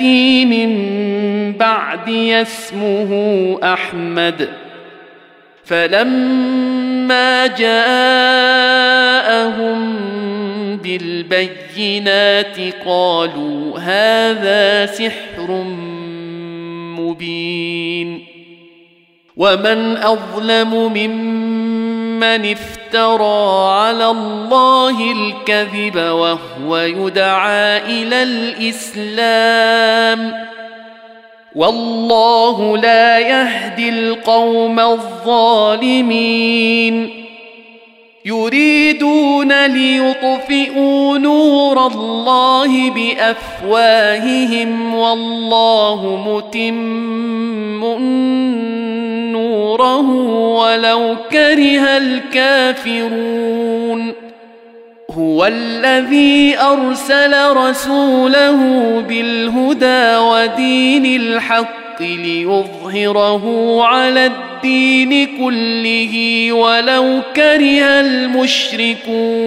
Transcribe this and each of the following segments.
يأتي من بعدي اسمه أحمد. فلما جاءهم بالبينات قالوا هذا سحر مبين. ومن أظلم ممن افترى على الله الكذب وهو يدعى إلى الإسلام. والله لا يهدي القوم الظالمين. يريدون ليطفئوا نور الله بأفواههم والله متم نوره ولو كره الكافرون. هو الذي أرسل رسوله بالهدى ودين الحق ليظهره على الدين كله ولو كره المشركون.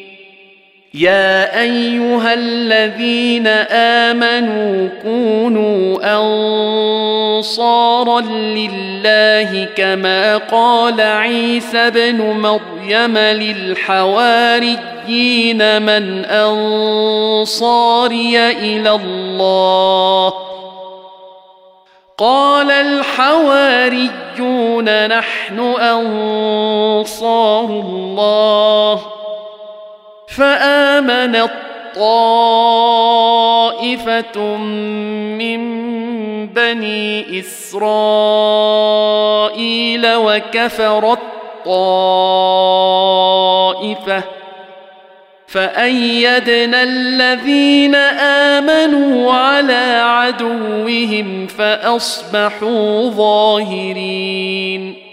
يا أيها الذين آمنوا كونوا أنصارا لله كما قال عيسى ابن مريم للحواريين من أنصاري إلى الله. قال الحواريون نحن أنصار الله. فامنت طائفه من بني إسرائيل وكفرت طائفه فأيدنا الذين آمنوا على عدوهم فأصبحوا ظاهرين